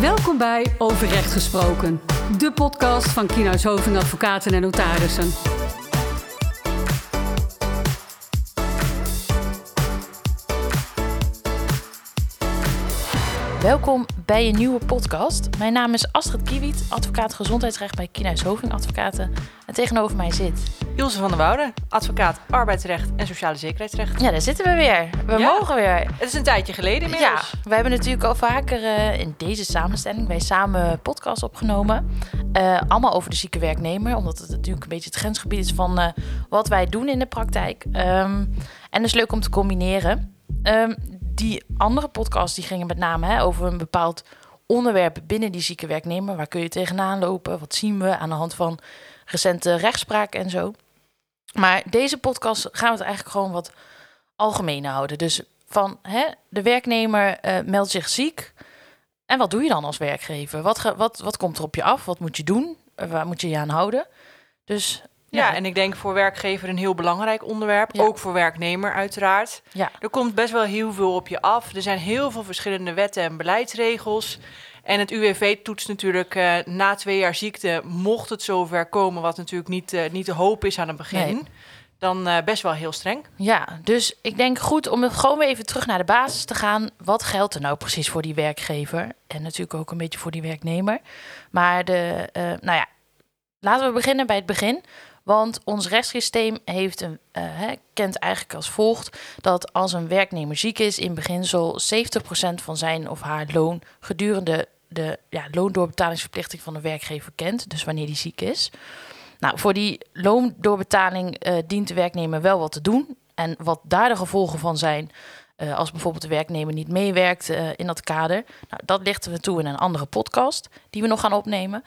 Welkom bij Over Recht Gesproken, de podcast van Kienhuis Hoving Advocaten en Notarissen. Welkom bij een nieuwe podcast. Mijn naam is Astrid Kiewiet, advocaat gezondheidsrecht bij Kienhuis Hoving Advocaten. En tegenover mij zit... Ilse van der Woude, advocaat arbeidsrecht en sociale zekerheidsrecht. Ja, daar zitten we weer. We Ja. mogen weer. Het is een tijdje geleden Ja, inmiddels. we hebben natuurlijk al vaker eh, in deze samenstelling bij samen podcast opgenomen. Eh, allemaal over de zieke werknemer, omdat het natuurlijk een beetje het grensgebied is van eh, wat wij doen in de praktijk. Ehm, en het is leuk om te combineren. Ehm, die andere podcasts die gingen met name hè, over een bepaald onderwerp binnen die zieke werknemer. Waar kun je tegenaan lopen? Wat zien we aan de hand van recente rechtspraak en zo? Maar deze podcast gaan we het eigenlijk gewoon wat algemeen houden. Dus van hè, de werknemer eh, meldt zich ziek. En wat doe je dan als werkgever? Wat, wat, wat komt er op je af? Wat moet je doen? Eh, waar moet je je aan houden? Dus Ja, en ik denk voor werkgever een heel belangrijk onderwerp. Ja. Ook voor werknemer uiteraard. ja, Er komt best wel heel veel op je af. Er zijn heel veel verschillende wetten en beleidsregels. En het UWV toetst natuurlijk eh, na twee jaar ziekte, mocht het zover komen, wat natuurlijk niet, eh, niet de hoop is aan het begin, Nee. dan eh, best wel heel streng. ja, dus ik denk goed om gewoon weer even terug naar de basis te gaan. Wat geldt er nou precies voor die werkgever? En natuurlijk ook een beetje voor die werknemer. Maar de, nou ja, laten we beginnen bij het begin. Want ons rechtssysteem heeft een, eh, kent eigenlijk als volgt dat als een werknemer ziek is, in beginsel 70% van zijn of haar loon gedurende de ja, loondoorbetalingsverplichting van de werkgever kent. Dus wanneer die ziek is. Nou, voor die loondoorbetaling eh, dient de werknemer wel wat te doen. En wat daar de gevolgen van zijn, eh, als bijvoorbeeld de werknemer niet meewerkt in dat kader, nou, dat lichten we toe in een andere podcast die we nog gaan opnemen.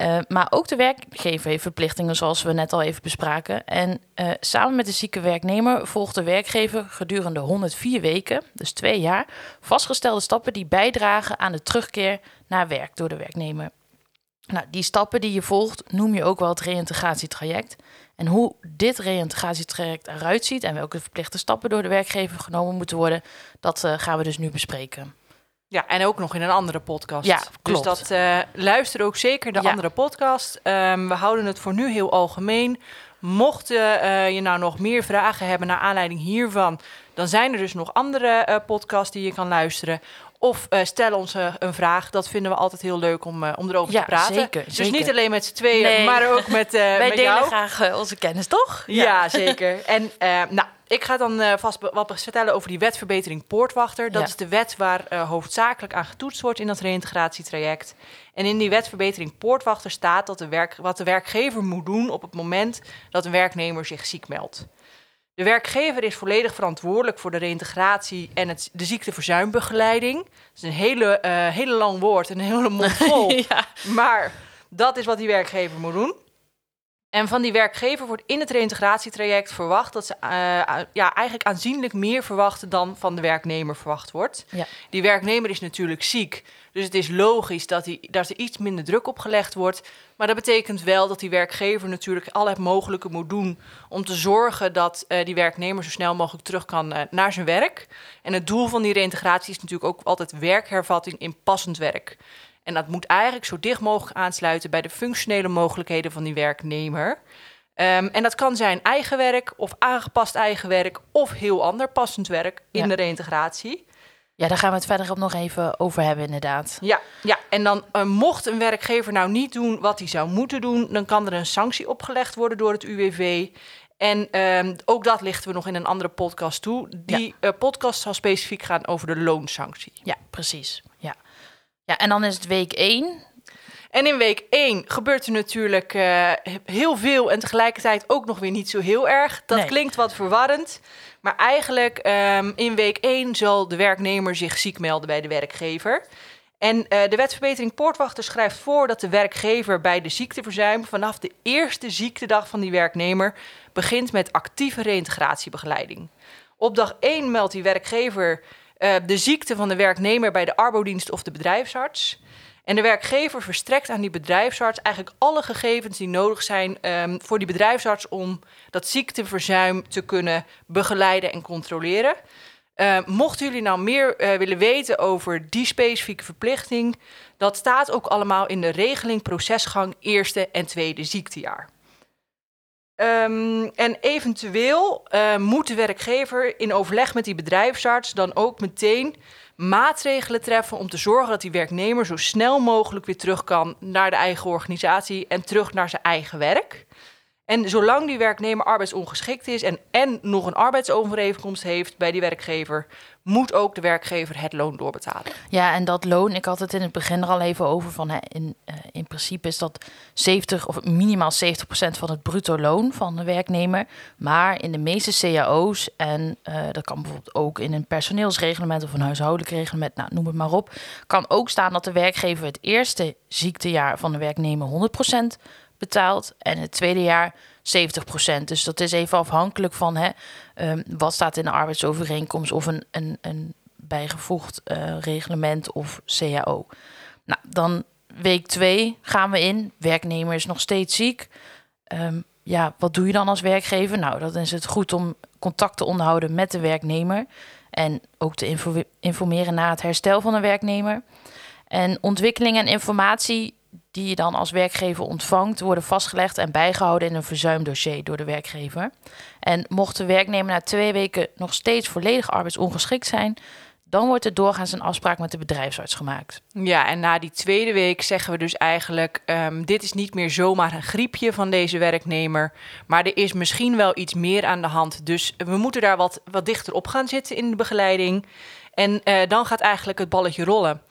Eh, maar ook de werkgever heeft verplichtingen, zoals we net al even bespraken. En eh, samen met de zieke werknemer volgt de werkgever gedurende 104 weken, dus twee jaar, vastgestelde stappen die bijdragen aan de terugkeer naar werk door de werknemer. Nou, die stappen die je volgt, noem je ook wel het reïntegratietraject. En hoe dit reïntegratietraject eruit ziet en welke verplichte stappen door de werkgever genomen moeten worden, dat eh, gaan we dus nu bespreken. Ja, en ook nog in een andere podcast. Ja, klopt. Dus dat eh, luister ook zeker de Ja. andere podcast. Ehm, we houden het voor nu heel algemeen. Mocht eh, je nou nog meer vragen hebben naar aanleiding hiervan, dan zijn er dus nog andere eh, podcasts die je kan luisteren. Of stel ons een vraag. Dat vinden we altijd heel leuk om, om erover Ja, te praten. zeker, dus zeker. niet alleen met z'n tweeën, Nee. maar ook met, Wij met delen jou. graag onze kennis, toch? Ja, zeker. En nou, ik ga dan eh, vast wat vertellen over die wetverbetering Poortwachter. Dat Ja. is de wet waar eh, hoofdzakelijk aan getoetst wordt in dat reïntegratietraject. En in die wetverbetering Poortwachter staat dat de werk, wat de werkgever moet doen op het moment dat een werknemer zich ziek meldt. De werkgever is volledig verantwoordelijk voor de reïntegratie en het, de ziekteverzuimbegeleiding. Dat is een hele, eh, hele lang woord en een hele mond vol. ja. Maar dat is wat die werkgever moet doen. En van die werkgever wordt in het reïntegratietraject verwacht dat ze eh, ja, eigenlijk aanzienlijk meer verwachten dan van de werknemer verwacht wordt. Ja. Die werknemer is natuurlijk ziek, dus het is logisch dat, hij, dat er iets minder druk op gelegd wordt. Maar dat betekent wel dat die werkgever natuurlijk al het mogelijke moet doen om te zorgen dat eh, die werknemer zo snel mogelijk terug kan eh, naar zijn werk. En het doel van die reïntegratie is natuurlijk ook altijd werkhervatting in passend werk. En dat moet eigenlijk zo dicht mogelijk aansluiten bij de functionele mogelijkheden van die werknemer. Ehm, en dat kan zijn eigen werk of aangepast eigen werk of heel ander passend werk in Ja. de reïntegratie. ja, daar gaan we het verder op nog even over hebben, inderdaad. Ja, ja. en dan eh, mocht een werkgever nou niet doen wat hij zou moeten doen, dan kan er een sanctie opgelegd worden door het UWV. En ehm, ook dat lichten we nog in een andere podcast toe. Die eh, podcast zal specifiek gaan over de loonsanctie. Ja, precies. Ja. Ja, en dan is het week 1. En in week 1 gebeurt er natuurlijk eh, heel veel en tegelijkertijd ook nog weer niet zo heel erg. Dat Nee. klinkt wat verwarrend. Maar eigenlijk ehm, in week 1 zal de werknemer zich ziek melden bij de werkgever. En eh, de wetverbetering Poortwachter schrijft voor dat de werkgever bij de ziekteverzuim vanaf de eerste ziektedag van die werknemer begint met actieve reïntegratiebegeleiding. Op dag 1 meldt die werkgever eh, de ziekte van de werknemer bij de arbodienst of de bedrijfsarts. En de werkgever verstrekt aan die bedrijfsarts eigenlijk alle gegevens die nodig zijn ehm, voor die bedrijfsarts om dat ziekteverzuim te kunnen begeleiden en controleren. Uh, mochten jullie nou meer uh, willen weten over die specifieke verplichting, dat staat ook allemaal in de regeling procesgang eerste en tweede ziektejaar. Um, en eventueel uh, moet de werkgever in overleg met die bedrijfsarts dan ook meteen maatregelen treffen om te zorgen dat die werknemer zo snel mogelijk weer terug kan naar de eigen organisatie en terug naar zijn eigen werk. En zolang die werknemer arbeidsongeschikt is en, en nog een arbeidsovereenkomst heeft bij die werkgever, moet ook de werkgever het loon doorbetalen. Ja, en dat loon, ik had het in het begin er al even over van in, uh, in principe is dat 70 of minimaal 70 procent van het bruto loon van de werknemer. Maar in de meeste cao's, en uh, dat kan bijvoorbeeld ook in een personeelsreglement of een huishoudelijk reglement, nou, noem het maar op, kan ook staan dat de werkgever het eerste ziektejaar van de werknemer 100 procent betaalt en het tweede jaar 70%. Dus dat is even afhankelijk van hè, um, wat staat in de arbeidsovereenkomst of een, een, een bijgevoegd uh, reglement of CAO. Nou, dan week 2 gaan we in. Werknemer is nog steeds ziek. Um, ja, wat doe je dan als werkgever? Nou, dan is het goed om contact te onderhouden met de werknemer. En ook te informeren na het herstel van de werknemer. En ontwikkeling en informatie die je dan als werkgever ontvangt, worden vastgelegd en bijgehouden in een verzuimdossier door de werkgever. En mocht de werknemer na twee weken nog steeds volledig arbeidsongeschikt zijn, dan wordt er doorgaans een afspraak met de bedrijfsarts gemaakt. Ja, en na die tweede week zeggen we dus eigenlijk: um, dit is niet meer zomaar een griepje van deze werknemer, maar er is misschien wel iets meer aan de hand. Dus we moeten daar wat, wat dichter op gaan zitten in de begeleiding. En uh, dan gaat eigenlijk het balletje rollen.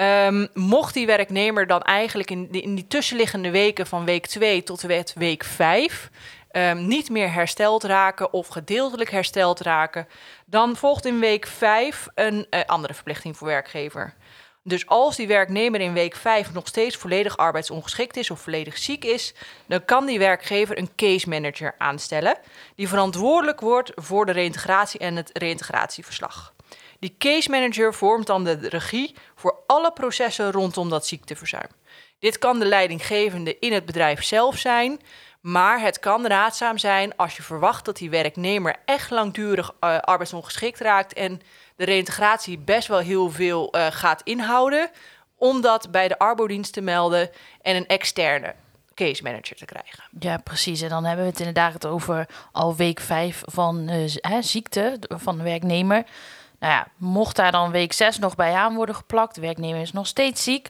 Um, mocht die werknemer dan eigenlijk in die, in die tussenliggende weken van week 2 tot met week 5 um, ehm, niet meer hersteld raken of gedeeltelijk hersteld raken, dan volgt in week 5 een uh, andere verplichting voor werkgever. Dus als die werknemer in week 5 nog steeds volledig arbeidsongeschikt is of volledig ziek is, dan kan die werkgever een case manager aanstellen die verantwoordelijk wordt voor de reïntegratie en het reïntegratieverslag. Die case manager vormt dan de regie voor alle processen rondom dat ziekteverzuim. Dit kan de leidinggevende in het bedrijf zelf zijn, maar het kan raadzaam zijn als je verwacht dat die werknemer echt langdurig uh, arbeidsongeschikt raakt en de reïntegratie best wel heel veel uh, gaat inhouden, om dat bij de arbodienst te melden en een externe case manager te krijgen. Ja, precies. En dan hebben we het inderdaad over al week vijf van uh, ziekte van de werknemer. Nou ja, mocht daar dan week 6 nog bij aan worden geplakt, de werknemer is nog steeds ziek.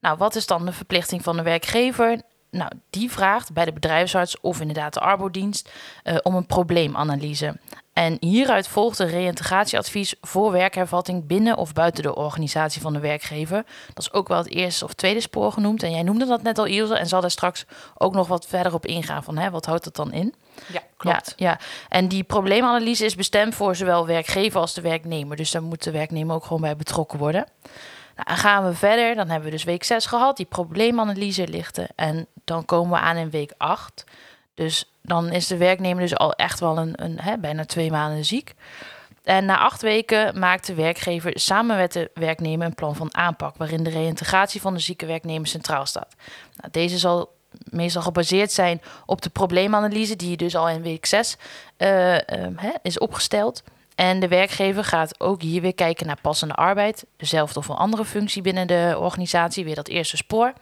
Nou, wat is dan de verplichting van de werkgever? Nou, die vraagt bij de bedrijfsarts of inderdaad de arbodienst uh, om een probleemanalyse. En hieruit volgt een reïntegratieadvies voor werkhervatting binnen of buiten de organisatie van de werkgever. Dat is ook wel het eerste of tweede spoor genoemd. En jij noemde dat net al, Ilse, en zal daar straks ook nog wat verder op ingaan van hè, wat houdt dat dan in? Ja, Ja, ja, en die probleemanalyse is bestemd voor zowel werkgever als de werknemer. Dus daar moet de werknemer ook gewoon bij betrokken worden. Nou, gaan we verder. Dan hebben we dus week 6 gehad, die probleemanalyse lichten. En dan komen we aan in week 8. Dus dan is de werknemer dus al echt wel een, een hè, bijna twee maanden ziek. En na acht weken maakt de werkgever samen met de werknemer een plan van aanpak, waarin de reïntegratie van de zieke werknemer centraal staat. Nou, deze zal meestal gebaseerd zijn op de probleemanalyse, die dus al in week 6 uh, uh, is opgesteld. En de werkgever gaat ook hier weer kijken naar passende arbeid. Dezelfde of een andere functie binnen de organisatie. Weer dat eerste spoor.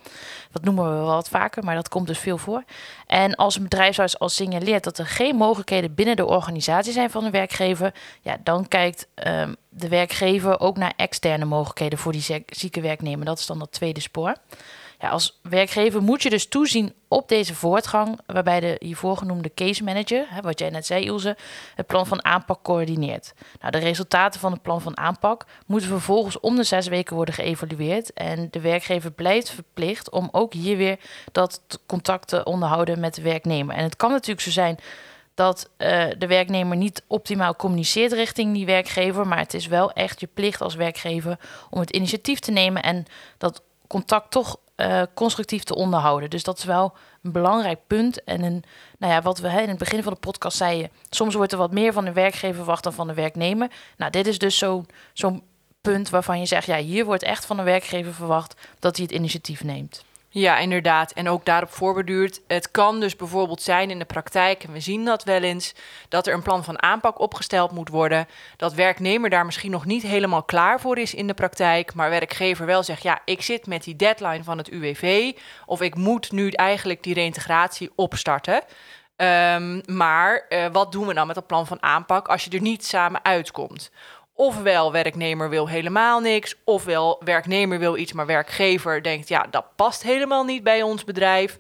Dat noemen we wel wat vaker, maar dat komt dus veel voor. En als een bedrijfsarts al signaleert dat er geen mogelijkheden binnen de organisatie zijn van de werkgever, ja, dan kijkt um, de werkgever ook naar externe mogelijkheden voor die zieke werknemer. Dat is dan dat tweede spoor. Ja, als werkgever moet je dus toezien op deze voortgang, waarbij de hiervoor genoemde case manager, hè, wat jij net zei, Ilse, het plan van aanpak coördineert. Nou, de resultaten van het plan van aanpak moeten vervolgens om de zes weken worden geëvalueerd. En de werkgever blijft verplicht om ook hier weer dat contact te onderhouden met de werknemer. En het kan natuurlijk zo zijn dat uh, de werknemer niet optimaal communiceert richting die werkgever. Maar het is wel echt je plicht als werkgever om het initiatief te nemen en dat contact toch uh, constructief te onderhouden. Dus dat is wel een belangrijk punt. En een, nou ja, wat we hè, in het begin van de podcast zeiden, soms wordt er wat meer van de werkgever verwacht dan van de werknemer. Nou, dit is dus zo'n zo'n punt waarvan je zegt, ja, hier wordt echt van de werkgever verwacht dat hij het initiatief neemt. Ja, inderdaad. En ook daarop voorbeduurd. Het kan dus bijvoorbeeld zijn in de praktijk, en we zien dat wel eens, dat er een plan van aanpak opgesteld moet worden. Dat werknemer daar misschien nog niet helemaal klaar voor is in de praktijk, maar werkgever wel zegt: ja, ik zit met die deadline van het UWV, of ik moet nu eigenlijk die reintegratie opstarten. Um, maar uh, wat doen we dan met dat plan van aanpak als je er niet samen uitkomt? Ofwel werknemer wil helemaal niks, ofwel werknemer wil iets, maar werkgever denkt ja, dat past helemaal niet bij ons bedrijf.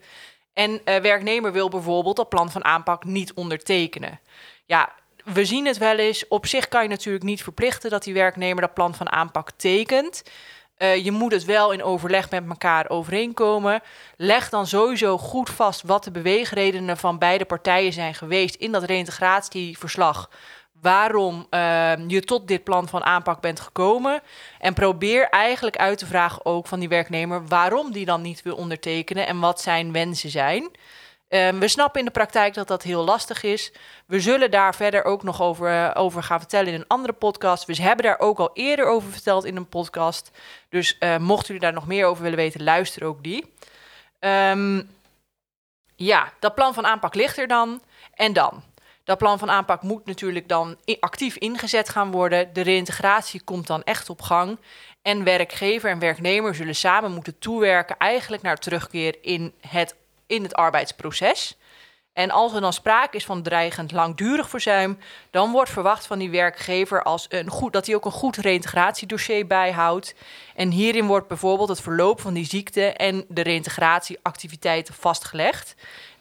En uh, werknemer wil bijvoorbeeld dat plan van aanpak niet ondertekenen. Ja, we zien het wel eens. Op zich kan je natuurlijk niet verplichten dat die werknemer dat plan van aanpak tekent. Uh, je moet het wel in overleg met elkaar overeenkomen. Leg dan sowieso goed vast wat de beweegredenen van beide partijen zijn geweest in dat reïntegratieverslag waarom uh, je tot dit plan van aanpak bent gekomen. En probeer eigenlijk uit te vragen ook van die werknemer waarom die dan niet wil ondertekenen en wat zijn wensen zijn. Um, we snappen in de praktijk dat dat heel lastig is. We zullen daar verder ook nog over, uh, over gaan vertellen in een andere podcast. We hebben daar ook al eerder over verteld in een podcast. Dus uh, mochten jullie daar nog meer over willen weten, luister ook die. Um, ja, dat plan van aanpak ligt er dan. En dan? Dat plan van aanpak moet natuurlijk dan actief ingezet gaan worden. De reïntegratie komt dan echt op gang. En werkgever en werknemer zullen samen moeten toewerken eigenlijk naar terugkeer in het, in het arbeidsproces. En als er dan sprake is van dreigend langdurig verzuim, dan wordt verwacht van die werkgever als een goed, dat hij ook een goed reïntegratiedossier bijhoudt. En hierin wordt bijvoorbeeld het verloop van die ziekte en de reïntegratieactiviteiten vastgelegd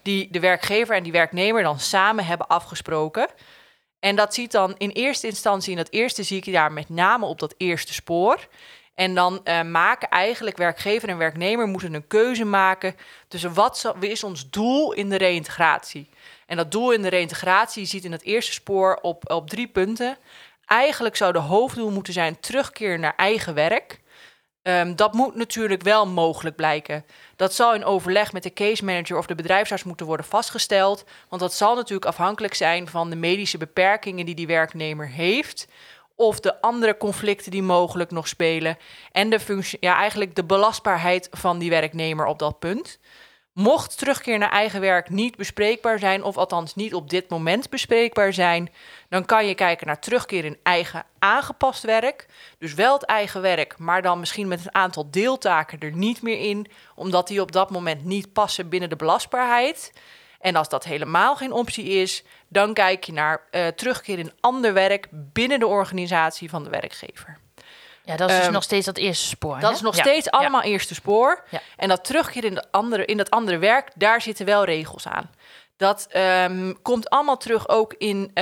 die de werkgever en die werknemer dan samen hebben afgesproken. En dat ziet dan in eerste instantie in dat eerste ziekenjaar met name op dat eerste spoor. En dan uh, maken eigenlijk werkgever en werknemer moeten een keuze maken tussen wat is ons doel in de reïntegratie. En dat doel in de reïntegratie ziet in het eerste spoor op, op drie punten. Eigenlijk zou de hoofddoel moeten zijn terugkeer naar eigen werk. Um, dat moet natuurlijk wel mogelijk blijken. Dat zal in overleg met de case manager of de bedrijfsarts moeten worden vastgesteld. Want dat zal natuurlijk afhankelijk zijn van de medische beperkingen die die werknemer heeft. Of de andere conflicten die mogelijk nog spelen. En de functie, ja, eigenlijk de belastbaarheid van die werknemer op dat punt. Mocht terugkeer naar eigen werk niet bespreekbaar zijn, of althans niet op dit moment bespreekbaar zijn, dan kan je kijken naar terugkeer in eigen aangepast werk. Dus wel het eigen werk, maar dan misschien met een aantal deeltaken er niet meer in, omdat die op dat moment niet passen binnen de belastbaarheid. En als dat helemaal geen optie is, dan kijk je naar uh, terugkeer in ander werk binnen de organisatie van de werkgever. Ja, dat is dus um, nog steeds dat eerste spoor. Dat hè? is nog ja. steeds allemaal ja. eerste spoor. Ja. En dat terugkeer in, de andere, in dat andere werk, daar zitten wel regels aan. Dat um, komt allemaal terug ook in uh,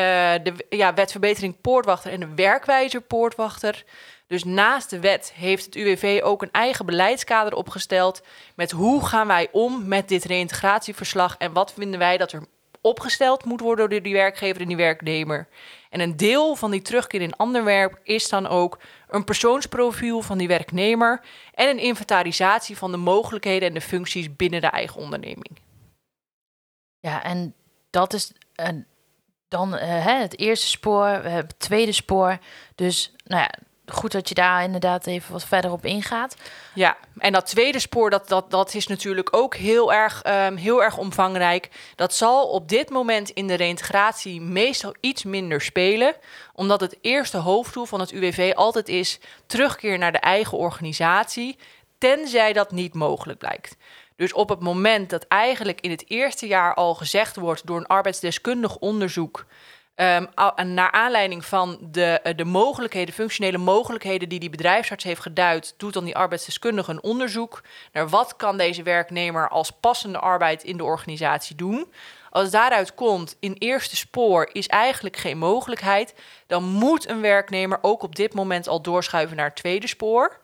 de ja, wetverbetering poortwachter en de werkwijzer poortwachter. Dus naast de wet heeft het UWV ook een eigen beleidskader opgesteld met hoe gaan wij om met dit reïntegratieverslag en wat vinden wij dat er opgesteld moet worden door die werkgever en die werknemer. En een deel van die terugkeer in ander werk is dan ook een persoonsprofiel van die werknemer en een inventarisatie van de mogelijkheden en de functies binnen de eigen onderneming. Ja, en dat is dan uh, het eerste spoor, we het tweede spoor. Dus nou ja, goed dat je daar inderdaad even wat verder op ingaat. Ja, en dat tweede spoor, dat, dat, dat is natuurlijk ook heel erg, um, heel erg omvangrijk. Dat zal op dit moment in de reïntegratie meestal iets minder spelen, omdat het eerste hoofddoel van het UWV altijd is terugkeer naar de eigen organisatie, tenzij dat niet mogelijk blijkt. Dus op het moment dat eigenlijk in het eerste jaar al gezegd wordt door een arbeidsdeskundig onderzoek Um, naar aanleiding van de, de mogelijkheden, functionele mogelijkheden die die bedrijfsarts heeft geduid, doet dan die arbeidsdeskundige een onderzoek naar wat kan deze werknemer als passende arbeid in de organisatie doen. Als daaruit komt, in eerste spoor is eigenlijk geen mogelijkheid, dan moet een werknemer ook op dit moment al doorschuiven naar het tweede spoor.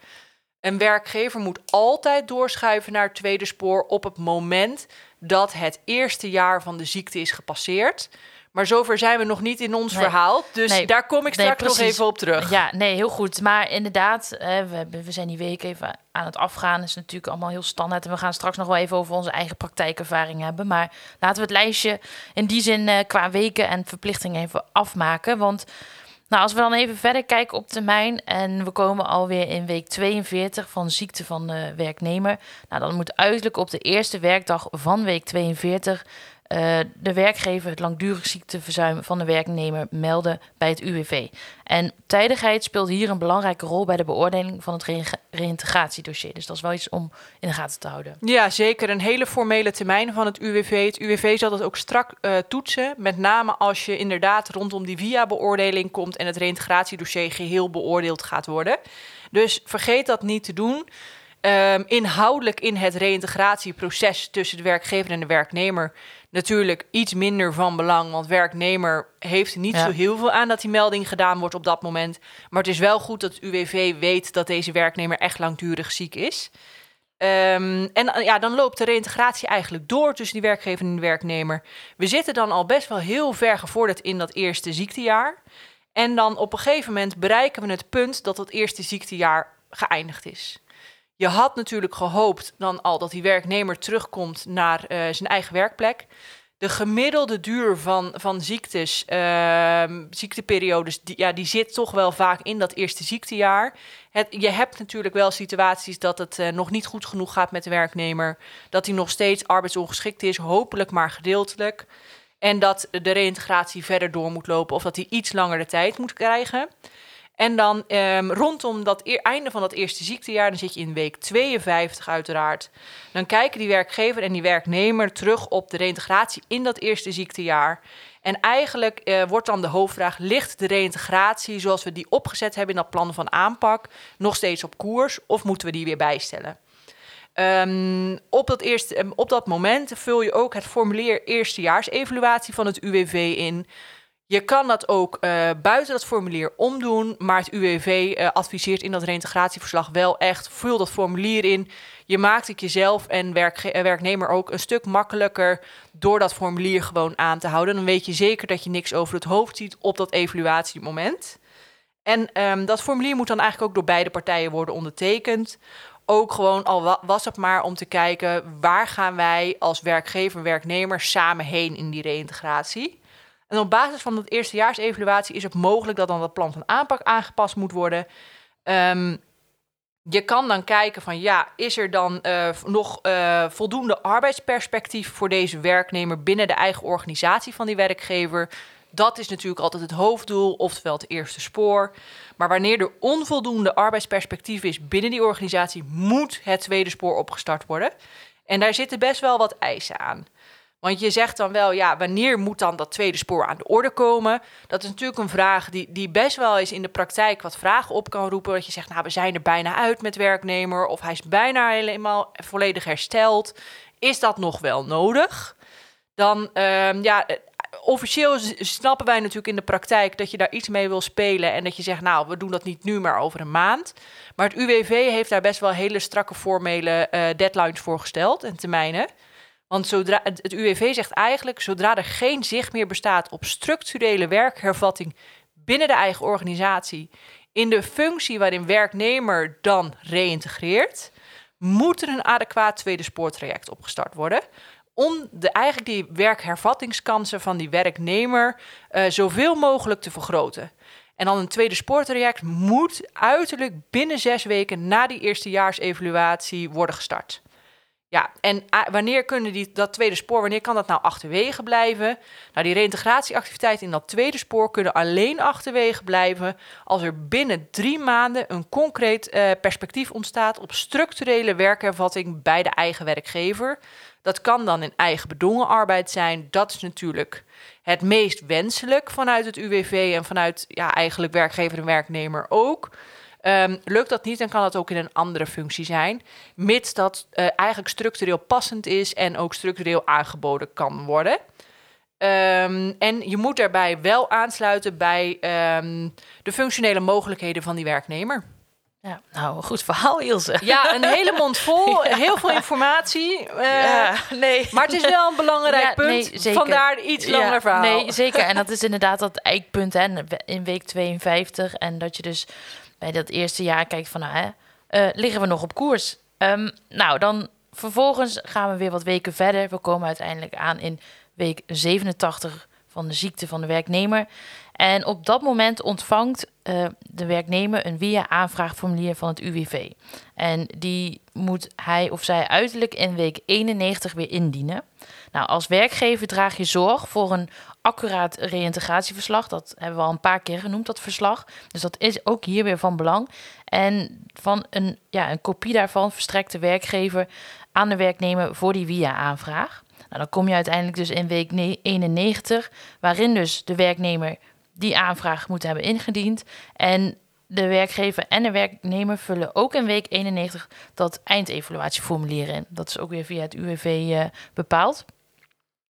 Een werkgever moet altijd doorschuiven naar het tweede spoor op het moment dat het eerste jaar van de ziekte is gepasseerd. Maar zover zijn we nog niet in ons Nee. verhaal. Dus Nee. daar kom ik Nee, straks nog even op terug. Ja, nee, heel goed. Maar inderdaad, we, hebben- we zijn die week even aan het afgaan. Dat is natuurlijk allemaal heel standaard. En we gaan straks nog wel even over onze eigen praktijkervaring hebben. Maar laten we het lijstje in die zin eh, qua weken en verplichtingen even afmaken. Want Nou, als we dan even verder kijken op termijn en we komen alweer in week 42 van ziekte van de werknemer. Nou, dan moet uiterlijk op de eerste werkdag van week 42 uh, de werkgever het langdurig ziekteverzuim van de werknemer melden bij het UWV. En tijdigheid speelt hier een belangrijke rol bij de beoordeling van het re reïntegratiedossier. Dus dat is wel iets om in de gaten te houden. Ja, zeker. Een hele formele termijn van het UWV. Het UWV zal dat ook strak uh, toetsen. Met name als je inderdaad rondom die via-beoordeling komt en het reïntegratiedossier geheel beoordeeld gaat worden. Dus vergeet dat niet te doen. Um, inhoudelijk in het reïntegratieproces tussen de werkgever en de werknemer natuurlijk iets minder van belang. Want werknemer heeft niet zo heel veel aan dat die melding gedaan wordt op dat moment. Maar het is wel goed dat UWV weet dat deze werknemer echt langdurig ziek is. Um, en ja, dan loopt de reïntegratie eigenlijk door tussen die werkgever en de werknemer. We zitten dan al best wel heel ver gevorderd in dat eerste ziektejaar. En dan op een gegeven moment bereiken we het punt dat dat eerste ziektejaar geëindigd is. Je had natuurlijk gehoopt dan al dat die werknemer terugkomt naar uh, zijn eigen werkplek. De gemiddelde duur van, van ziektes, uh, ziekteperiodes, die, ja, die zit toch wel vaak in dat eerste ziektejaar. Het, je hebt natuurlijk wel situaties dat het uh, nog niet goed genoeg gaat met de werknemer. Dat hij nog steeds arbeidsongeschikt is, hopelijk maar gedeeltelijk. En dat de reïntegratie verder door moet lopen of dat hij iets langer de tijd moet krijgen. En dan um, rondom dat einde van dat eerste ziektejaar, dan zit je in week 52 uiteraard. Dan kijken die werkgever en die werknemer terug op de reïntegratie in dat eerste ziektejaar. En eigenlijk uh, wordt dan de hoofdvraag: ligt de reïntegratie zoals we die opgezet hebben in dat plan van aanpak nog steeds op koers of moeten we die weer bijstellen? Um, op, dat eerste, um, op dat moment vul je ook het formulier eerstejaarsevaluatie van het UWV in. Je kan dat ook uh, buiten dat formulier omdoen, maar het UWV eh, adviseert in dat reintegratieverslag wel echt, vul dat formulier in. Je maakt het jezelf en uh, werknemer ook een stuk makkelijker door dat formulier gewoon aan te houden. Dan weet je zeker dat je niks over het hoofd ziet op dat evaluatiemoment. En um, dat formulier moet dan eigenlijk ook door beide partijen worden ondertekend. Ook gewoon al was het maar om te kijken waar gaan wij als werkgever en werknemer samen heen in die reïntegratie. En op basis van dat eerstejaarsevaluatie is het mogelijk dat dan dat plan van aanpak aangepast moet worden. Um, je kan dan kijken van ja, is er dan uh, nog uh, voldoende arbeidsperspectief voor deze werknemer binnen de eigen organisatie van die werkgever? Dat is natuurlijk altijd het hoofddoel, oftewel het eerste spoor. Maar wanneer er onvoldoende arbeidsperspectief is binnen die organisatie, moet het tweede spoor opgestart worden. En daar zitten best wel wat eisen aan. Want je zegt dan wel, ja, wanneer moet dan dat tweede spoor aan de orde komen? Dat is natuurlijk een vraag die, die best wel eens in de praktijk wat vragen op kan roepen. Dat je zegt, nou, we zijn er bijna uit met werknemer, of hij is bijna helemaal volledig hersteld. Is dat nog wel nodig? Dan, uh, ja, officieel snappen wij natuurlijk in de praktijk dat je daar iets mee wil spelen en dat je zegt, nou, we doen dat niet nu, maar over een maand. Maar het UWV heeft daar best wel hele strakke formele uh, deadlines voor gesteld en termijnen. Want het UWV zegt eigenlijk, zodra er geen zicht meer bestaat op structurele werkhervatting binnen de eigen organisatie, in de functie waarin werknemer dan reïntegreert, moet er een adequaat tweede spoortraject opgestart worden. Om de, eigenlijk die werkhervattingskansen van die werknemer uh, zoveel mogelijk te vergroten. En dan een tweede spoortraject moet uiterlijk binnen zes weken na die eerstejaarsevaluatie worden gestart. Ja, en wanneer kunnen die, dat tweede spoor, wanneer kan dat nou achterwege blijven? Nou, die reïntegratieactiviteiten in dat tweede spoor kunnen alleen achterwege blijven als er binnen drie maanden een concreet uh, perspectief ontstaat op structurele werkervatting bij de eigen werkgever. Dat kan dan in eigen bedongen arbeid zijn. Dat is natuurlijk het meest wenselijk vanuit het UWV en vanuit ja, eigenlijk werkgever en werknemer ook. Um, lukt dat niet, dan kan dat ook in een andere functie zijn, mits dat uh, eigenlijk structureel passend is en ook structureel aangeboden kan worden. Um, en je moet daarbij wel aansluiten bij um, de functionele mogelijkheden van die werknemer. Ja, nou, een goed verhaal, Ilse. Ja, een hele mond vol, heel veel informatie. Uh, ja, nee. Maar het is wel een belangrijk ja, punt. Nee, Vandaar iets langer verhaal. Nee, zeker. En dat is inderdaad dat eikpunt hè, in week 52. En dat je dus bij dat eerste jaar kijkt van, nou, hè, uh, liggen we nog op koers? Um, nou, dan vervolgens gaan we weer wat weken verder. We komen uiteindelijk aan in week 87 van de ziekte van de werknemer. En op dat moment ontvangt uh, de werknemer een via-aanvraagformulier van het UWV. En die moet hij of zij uiterlijk in week 91 weer indienen. Nou, als werkgever draag je zorg voor een accuraat reïntegratieverslag. Dat hebben we al een paar keer genoemd, dat verslag. Dus dat is ook hier weer van belang. En van een, ja, een kopie daarvan verstrekt de werkgever aan de werknemer voor die via-aanvraag. Nou, dan kom je uiteindelijk dus in week 91, waarin dus de werknemer die aanvraag moet hebben ingediend. En de werkgever en de werknemer vullen ook in week 91 dat eindevaluatieformulier in. Dat is ook weer via het UWV eh, bepaald.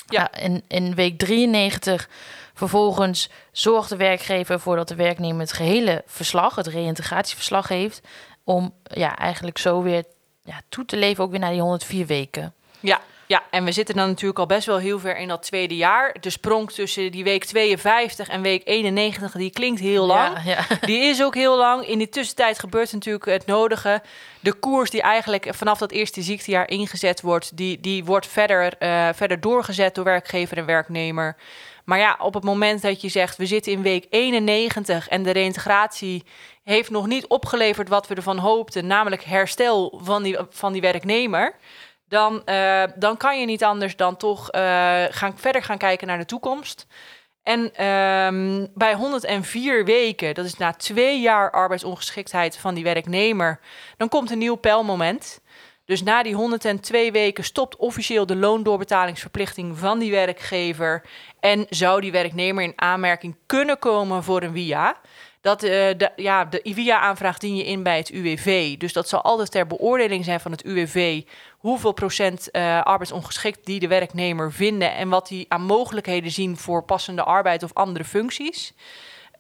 Ja. in, in week 93 vervolgens zorgt de werkgever ervoor dat de werknemer het gehele verslag, het reïntegratieverslag heeft, om ja, eigenlijk zo weer ja, toe te leven ook weer naar die 104 weken. Ja, ja, en we zitten dan natuurlijk al best wel heel ver in dat tweede jaar. De sprong tussen die week 52 en week 91, die klinkt heel lang. Ja, Die is ook heel lang. In die tussentijd gebeurt natuurlijk het nodige. De koers die eigenlijk vanaf dat eerste ziektejaar ingezet wordt, die, die wordt verder, uh, verder doorgezet door werkgever en werknemer. Maar ja, op het moment dat je zegt, we zitten in week 91 en de reïntegratie heeft nog niet opgeleverd wat we ervan hoopten, namelijk herstel van die, van die werknemer dan, uh, dan kan je niet anders dan toch uh, gaan, verder gaan kijken naar de toekomst. En um, bij 104 weken, dat is na twee jaar arbeidsongeschiktheid van die werknemer, dan komt een nieuw pijlmoment. Dus na die 102 weken stopt officieel de loondoorbetalingsverplichting van die werkgever. En zou die werknemer in aanmerking kunnen komen voor een via. Dat uh, de, ja, de IVIA-aanvraag dien je in bij het UWV. Dus dat zal altijd ter beoordeling zijn van het UWV hoeveel procent uh, arbeidsongeschikt die de werknemer vinden en wat die aan mogelijkheden zien voor passende arbeid of andere functies.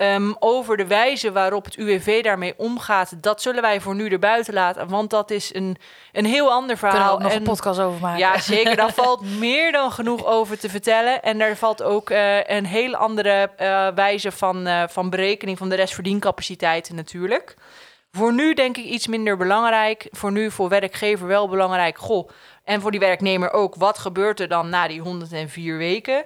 Um, over de wijze waarop het UWV daarmee omgaat, dat zullen wij voor nu erbuiten laten. Want dat is een, een heel ander verhaal. Kunnen we nog een podcast over maken. Ja, zeker. Daar valt meer dan genoeg over te vertellen. En daar valt ook uh, een heel andere uh, wijze van, uh, van berekening van de restverdiencapaciteiten natuurlijk. Voor nu denk ik iets minder belangrijk. Voor nu voor werkgever wel belangrijk. Goh, en voor die werknemer ook. Wat gebeurt er dan na die 104 weken?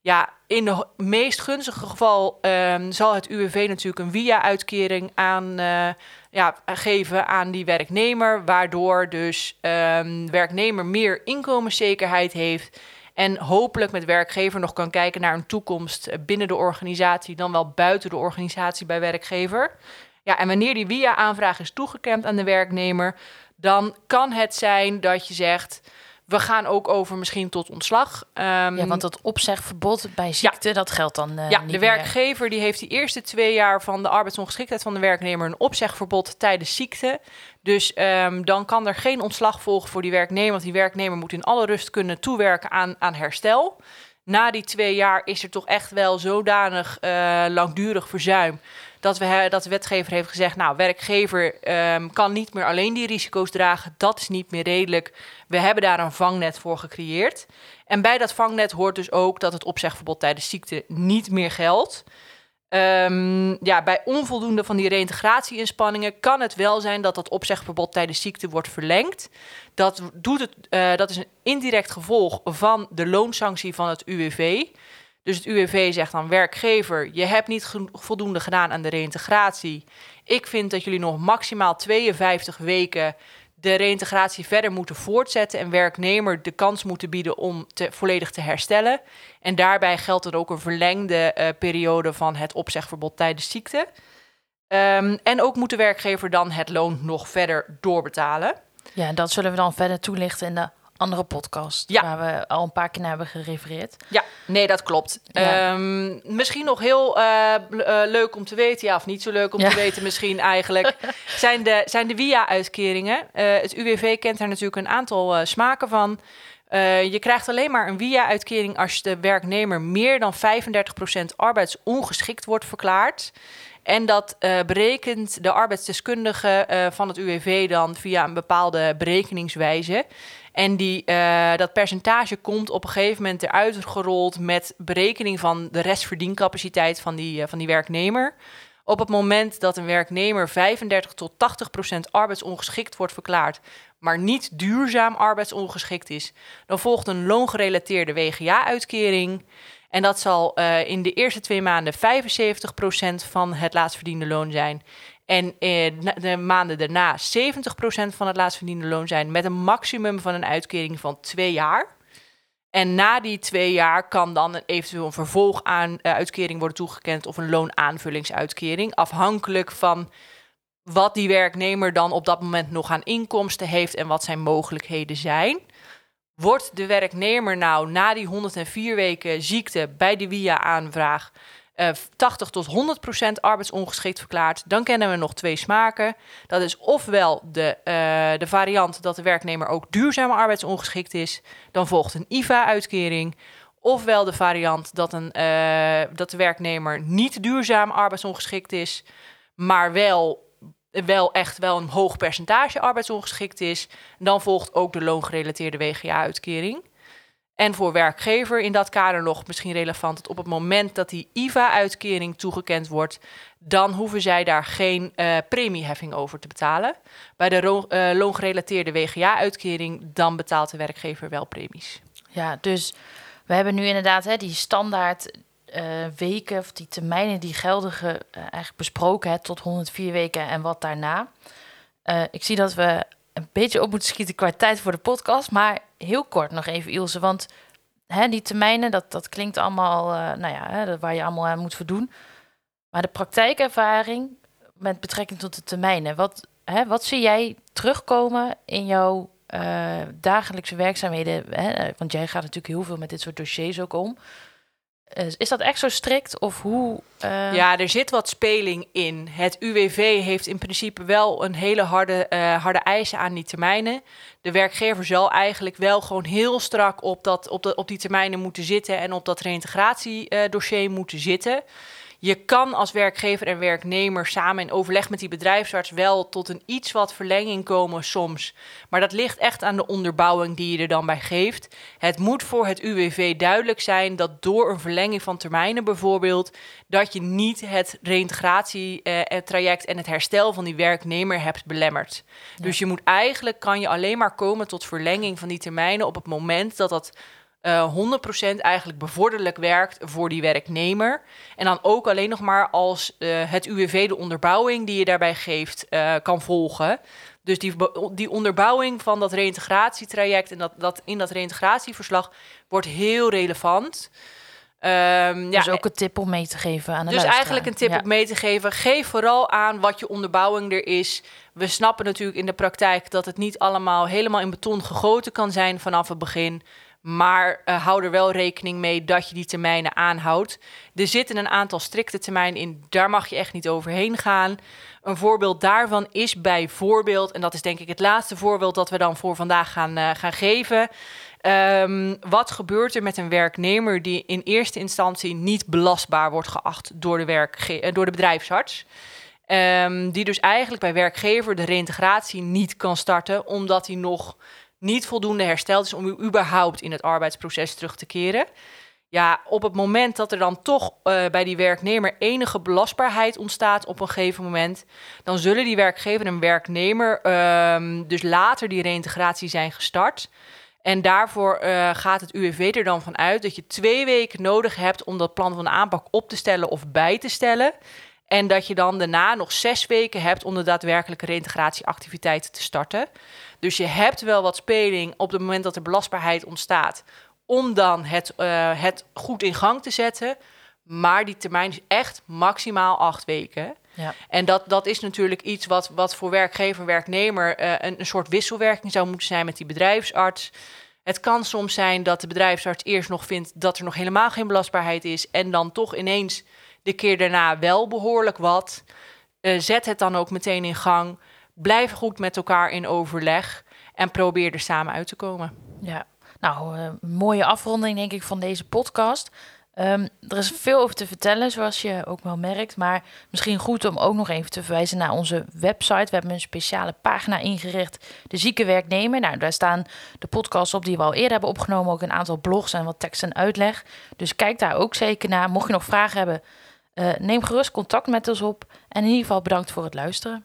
Ja, in de meest gunstige geval um, zal het UWV natuurlijk een via-uitkering aan uh, ja, geven aan die werknemer, waardoor dus um, werknemer meer inkomenszekerheid heeft en hopelijk met werkgever nog kan kijken naar een toekomst binnen de organisatie, dan wel buiten de organisatie bij werkgever. Ja, en wanneer die via-aanvraag is toegekend aan de werknemer, dan kan het zijn dat je zegt. We gaan ook over misschien tot ontslag. Um, ja, want dat opzegverbod bij ziekte, dat geldt dan uh, Ja, de werkgever die heeft die eerste twee jaar van de arbeidsongeschiktheid van de werknemer een opzegverbod tijdens ziekte. Dus um, dan kan er geen ontslag volgen voor die werknemer, want die werknemer moet in alle rust kunnen toewerken aan, aan herstel. Na die twee jaar is er toch echt wel zodanig uh, langdurig verzuim dat, we, dat de wetgever heeft gezegd, nou, werkgever um, kan niet meer alleen die risico's dragen. Dat is niet meer redelijk. We hebben daar een vangnet voor gecreëerd. En bij dat vangnet hoort dus ook dat het opzegverbod tijdens ziekte niet meer geldt. Um, ja, bij onvoldoende van die reïntegratie-inspanningen kan het wel zijn dat dat opzegverbod tijdens ziekte wordt verlengd. Dat, doet het, uh, dat is een indirect gevolg van de loonsanctie van het UWV. Dus het UWV zegt dan werkgever, je hebt niet voldoende gedaan aan de reïntegratie. Ik vind dat jullie nog maximaal 52 weken de reïntegratie verder moeten voortzetten en werknemer de kans moeten bieden om te, volledig te herstellen. En daarbij geldt er ook een verlengde uh, periode van het opzegverbod tijdens ziekte. Um, en ook moet de werkgever dan het loon nog verder doorbetalen. Ja, dat zullen we dan verder toelichten in de andere podcast. Ja. Waar we al een paar keer naar hebben gerefereerd. Ja, nee, dat klopt. Ja. Um, misschien nog heel uh, leuk om te weten, ja, of niet zo leuk om ja. te weten misschien eigenlijk, zijn de, zijn de via-uitkeringen. Uh, het UWV kent daar natuurlijk een aantal smaken van. je krijgt alleen maar een via-uitkering als de werknemer meer dan 35% arbeidsongeschikt wordt verklaard. En dat uh, berekent de arbeidsdeskundige uh, van het UWV dan via een bepaalde berekeningswijze. En die, uh, dat percentage komt op een gegeven moment eruit gerold met berekening van de restverdiencapaciteit van die, uh, van die werknemer. Op het moment dat een werknemer 35 tot 80 procent arbeidsongeschikt wordt verklaard, maar niet duurzaam arbeidsongeschikt is, dan volgt een loongerelateerde WGA-uitkering. En dat zal uh, in de eerste twee maanden 75% van het laatstverdiende loon zijn. En in de maanden daarna 70% van het laatstverdiende loon zijn. Met een maximum van een uitkering van twee jaar. En na die twee jaar kan dan eventueel een vervolg aan uh, uitkering worden toegekend of een loonaanvullingsuitkering. Afhankelijk van wat die werknemer dan op dat moment nog aan inkomsten heeft en wat zijn mogelijkheden zijn. Wordt de werknemer nou na die 104 weken ziekte bij de WIA-aanvraag uh, 80 tot 100 procent arbeidsongeschikt verklaard, dan kennen we nog twee smaken. Dat is ofwel de, uh, de variant dat de werknemer ook duurzaam arbeidsongeschikt is, dan volgt een IVA-uitkering. Ofwel de variant dat, een, uh, dat de werknemer niet duurzaam arbeidsongeschikt is, maar wel wel echt wel een hoog percentage arbeidsongeschikt is, dan volgt ook de loongerelateerde WGA-uitkering. En voor werkgever in dat kader nog misschien relevant dat op het moment dat die IVA-uitkering toegekend wordt, dan hoeven zij daar geen uh, premieheffing over te betalen. Bij de uh, loongerelateerde WGA-uitkering, dan betaalt de werkgever wel premies. Ja, dus we hebben nu inderdaad hè, die standaard uh, weken, of die termijnen die geldige uh, eigenlijk besproken, hè, tot 104 weken en wat daarna. Ik zie dat we een beetje op moeten schieten qua tijd voor de podcast, maar heel kort nog even Ilse, want hè, die termijnen, dat, dat klinkt allemaal, nou ja, hè, waar je allemaal aan moet voldoen. Maar de praktijkervaring met betrekking tot de termijnen, wat, hè, wat zie jij terugkomen in jouw dagelijkse werkzaamheden? Hè? Want jij gaat natuurlijk heel veel met dit soort dossiers ook om. Is dat echt zo strikt of hoe? Uh... Ja, er zit wat speling in. Het UWV heeft in principe wel een hele harde, uh, harde eisen aan die termijnen. De werkgever zal eigenlijk wel gewoon heel strak op, dat, op, de, op die termijnen moeten zitten en op dat reintegratiedossier moeten zitten je kan als werkgever en werknemer samen in overleg met die bedrijfsarts wel tot een iets wat verlenging komen soms. Maar dat ligt echt aan de onderbouwing die je er dan bij geeft. Het moet voor het UWV duidelijk zijn dat door een verlenging van termijnen bijvoorbeeld, dat je niet het reïntegratietraject en het herstel van die werknemer hebt belemmerd. Dus je moet eigenlijk, kan je alleen maar komen tot verlenging van die termijnen op het moment dat dat uh, eh, 100% eigenlijk bevorderlijk werkt voor die werknemer. En dan ook alleen nog maar als uh, het UWV de onderbouwing die je daarbij geeft uh, kan volgen. Dus die, die onderbouwing van dat reïntegratietraject en dat, dat in dat reïntegratieverslag wordt heel relevant. Um, dus ja, ook een tip om mee te geven aan de Dus eigenlijk een tip ja. om mee te geven. Geef vooral aan wat je onderbouwing er is. We snappen natuurlijk in de praktijk dat het niet allemaal helemaal in beton gegoten kan zijn vanaf het begin. Maar uh, hou er wel rekening mee dat je die termijnen aanhoudt. Er zitten een aantal strikte termijnen in, daar mag je echt niet overheen gaan. Een voorbeeld daarvan is bijvoorbeeld, en dat is denk ik het laatste voorbeeld dat we dan voor vandaag gaan, uh, gaan geven. Um, wat gebeurt er met een werknemer die in eerste instantie niet belastbaar wordt geacht door de, werkge uh, door de bedrijfsarts? Um, die dus eigenlijk bij werkgever de reïntegratie niet kan starten, omdat hij nog niet voldoende hersteld is om u überhaupt in het arbeidsproces terug te keren. Ja, op het moment dat er dan toch uh, bij die werknemer enige belastbaarheid ontstaat op een gegeven moment, dan zullen die werkgever en werknemer uh, dus later die reïntegratie zijn gestart. En daarvoor uh, gaat het UWV er dan van uit dat je twee weken nodig hebt om dat plan van aanpak op te stellen of bij te stellen. En dat je dan daarna nog zes weken hebt om de daadwerkelijke reïntegratieactiviteiten te starten. Dus je hebt wel wat speling op het moment dat er belastbaarheid ontstaat, om dan het, uh, het goed in gang te zetten. Maar die termijn is echt maximaal acht weken. Ja. En dat, dat is natuurlijk iets wat, wat voor werkgever en werknemer uh, een, een soort wisselwerking zou moeten zijn met die bedrijfsarts. Het kan soms zijn dat de bedrijfsarts eerst nog vindt dat er nog helemaal geen belastbaarheid is. En dan toch ineens de keer daarna wel behoorlijk wat. Uh, zet het dan ook meteen in gang. Blijf goed met elkaar in overleg en probeer er samen uit te komen. Ja, nou, uh, mooie afronding denk ik van deze podcast. Um, er is veel over te vertellen, zoals je ook wel merkt. Maar misschien goed om ook nog even te verwijzen naar onze website. We hebben een speciale pagina ingericht, de zieke werknemer. Nou, daar staan de podcasts op die we al eerder hebben opgenomen. Ook een aantal blogs en wat tekst en uitleg. Dus kijk daar ook zeker naar. Mocht je nog vragen hebben, Eh, neem gerust contact met ons op. En in ieder geval bedankt voor het luisteren.